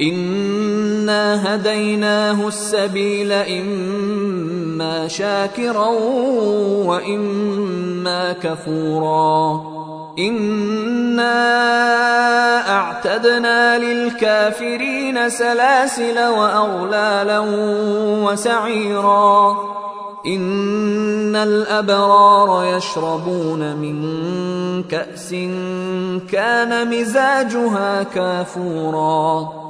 انا هديناه السبيل اما شاكرا واما كفورا انا اعتدنا للكافرين سلاسل واغلالا وسعيرا ان الابرار يشربون من كاس كان مزاجها كافورا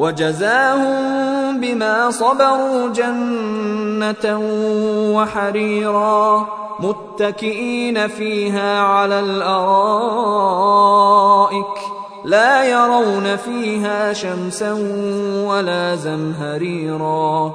وجزاهم بما صبروا جنة وحريرا متكئين فيها على الأرائك لا يرون فيها شمسا ولا زمهريرا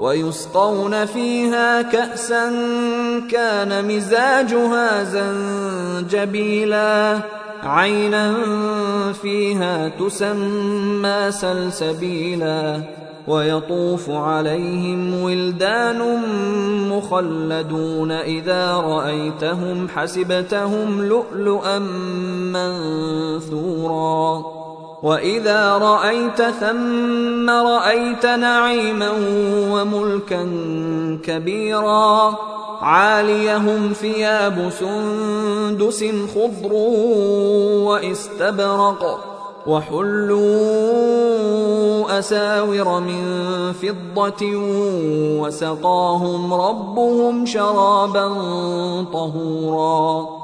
ويسقون فيها كأسا كان مزاجها زنجبيلا. عينا فيها تسمى سلسبيلا. ويطوف عليهم ولدان مخلدون إذا رأيتهم حسبتهم لؤلؤا منثورا. واذا رايت ثم رايت نعيما وملكا كبيرا عاليهم ثياب سندس خضر واستبرق وحلوا اساور من فضه وسقاهم ربهم شرابا طهورا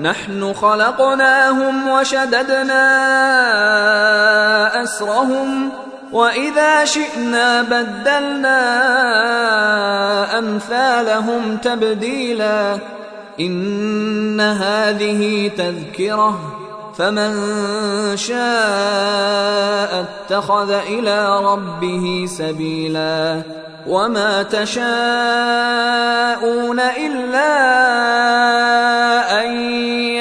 نحن خلقناهم وشددنا أسرهم وإذا شئنا بدلنا أمثالهم تبديلا. إن هذه تذكرة فمن شاء اتخذ إلى ربه سبيلا. وما تشاءون إلا